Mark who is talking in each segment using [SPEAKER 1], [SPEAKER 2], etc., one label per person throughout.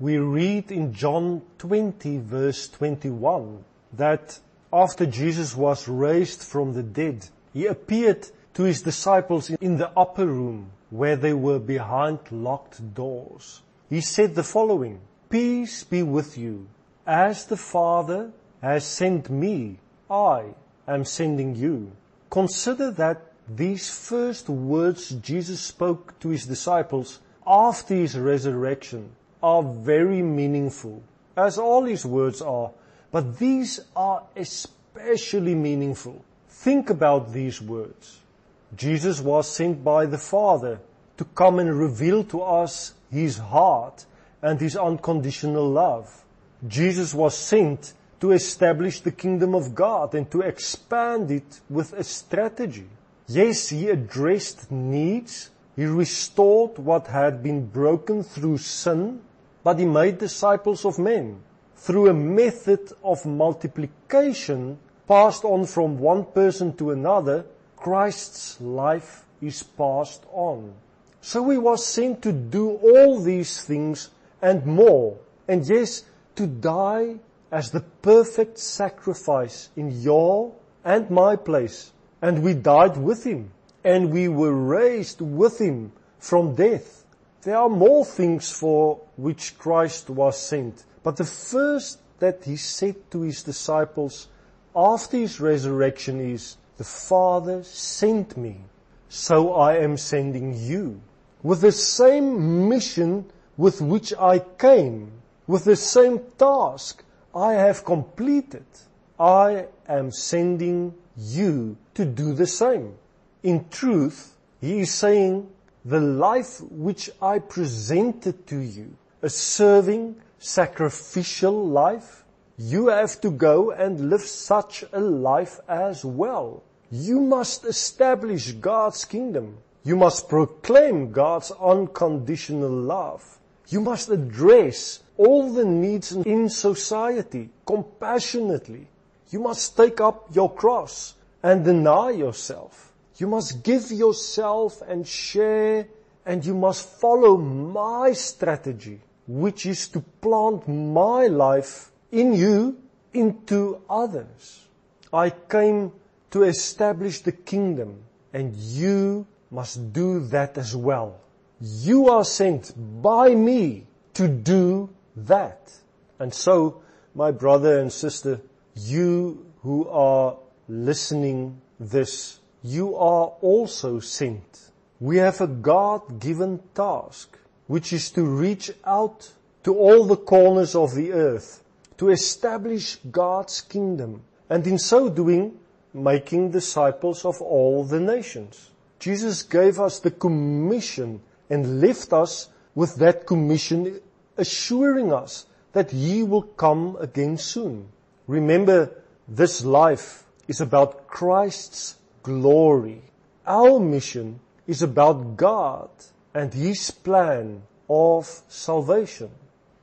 [SPEAKER 1] we read in John 20 verse 21 that after Jesus was raised from the dead, he appeared to his disciples in the upper room where they were behind locked doors. He said the following, Peace be with you. As the Father has sent me, I am sending you. Consider that these first words Jesus spoke to his disciples after his resurrection are very meaningful, as all his words are, but these are especially meaningful. Think about these words. Jesus was sent by the Father to come and reveal to us his heart and his unconditional love. Jesus was sent to establish the kingdom of God and to expand it with a strategy. Yes, he addressed needs. He restored what had been broken through sin, but he made disciples of men through a method of multiplication passed on from one person to another. Christ's life is passed on. So he was sent to do all these things and more. And yes, to die as the perfect sacrifice in your and my place. And we died with him. And we were raised with him from death. There are more things for which Christ was sent. But the first that he said to his disciples after his resurrection is, the Father sent me, so I am sending you. With the same mission with which I came, with the same task I have completed, I am sending you to do the same. In truth, he is saying, the life which I presented to you, a serving, sacrificial life, you have to go and live such a life as well. You must establish God's kingdom. You must proclaim God's unconditional love. You must address all the needs in society compassionately. You must take up your cross and deny yourself. You must give yourself and share and you must follow my strategy, which is to plant my life in you into others. I came to establish the kingdom and you must do that as well. You are sent by me to do that. And so, my brother and sister, you who are listening this, you are also sent. We have a God-given task, which is to reach out to all the corners of the earth, to establish God's kingdom, and in so doing, making disciples of all the nations. Jesus gave us the commission and left us with that commission assuring us that He will come again soon. Remember, this life is about Christ's glory. Our mission is about God and His plan of salvation.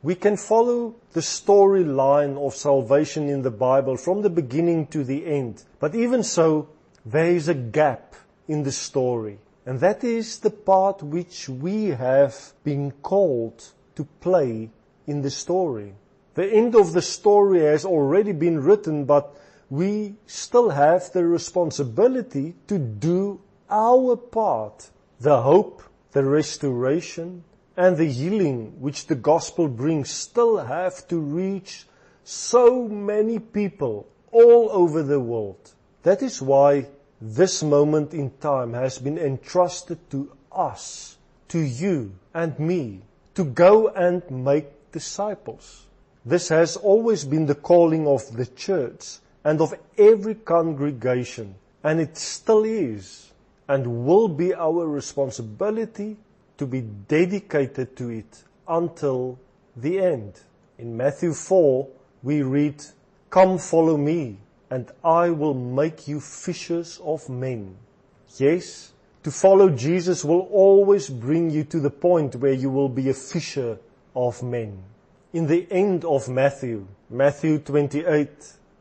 [SPEAKER 1] We can follow the storyline of salvation in the Bible from the beginning to the end. But even so, there is a gap in the story. And that is the part which we have been called to play in the story. The end of the story has already been written, but we still have the responsibility to do our part. The hope, the restoration, and the healing which the gospel brings still have to reach so many people all over the world. That is why this moment in time has been entrusted to us, to you and me, to go and make disciples. This has always been the calling of the church and of every congregation, and it still is and will be our responsibility to be dedicated to it until the end. In Matthew 4, we read, Come follow me, and I will make you fishers of men. Yes, to follow Jesus will always bring you to the point where you will be a fisher of men. In the end of Matthew, Matthew 28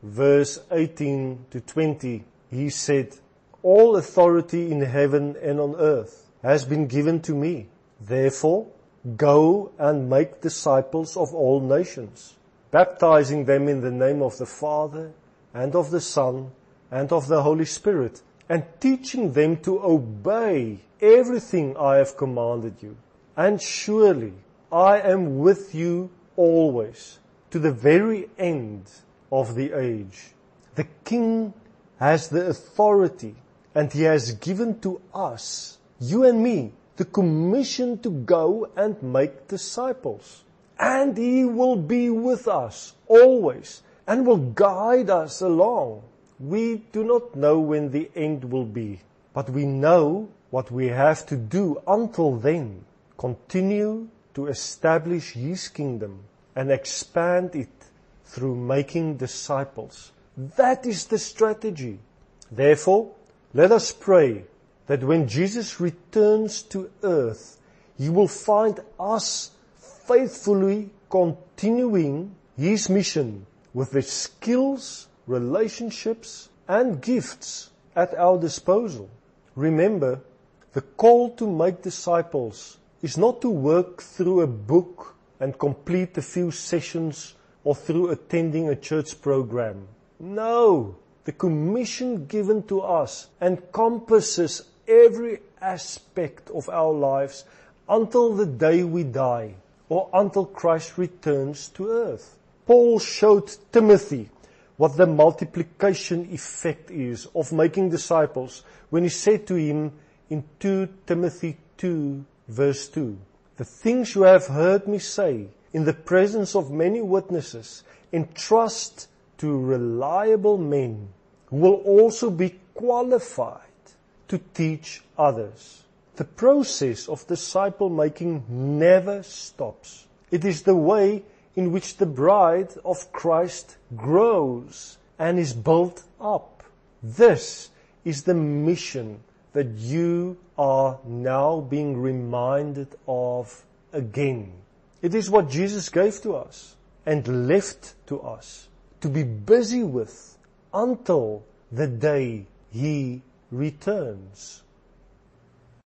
[SPEAKER 1] verse 18 to 20, he said, All authority in heaven and on earth has been given to me. Therefore, Go and make disciples of all nations, baptizing them in the name of the Father and of the Son and of the Holy Spirit, and teaching them to obey everything I have commanded you. And surely I am with you always to the very end of the age. The King has the authority and he has given to us, you and me, the commission to go and make disciples. And he will be with us always and will guide us along. We do not know when the end will be, but we know what we have to do until then. Continue to establish his kingdom and expand it through making disciples. That is the strategy. Therefore, let us pray that when Jesus returns to earth, he will find us faithfully continuing his mission with the skills, relationships, and gifts at our disposal. Remember, the call to make disciples is not to work through a book and complete a few sessions or through attending a church program. No! The commission given to us encompasses every aspect of our lives until the day we die or until Christ returns to earth. Paul showed Timothy what the multiplication effect is of making disciples when he said to him in 2 Timothy 2 verse 2, The things you have heard me say in the presence of many witnesses, entrust to reliable men who will also be qualified to teach others. The process of disciple making never stops. It is the way in which the bride of Christ grows and is built up. This is the mission that you are now being reminded of again. It is what Jesus gave to us and left to us to be busy with until the day He returns.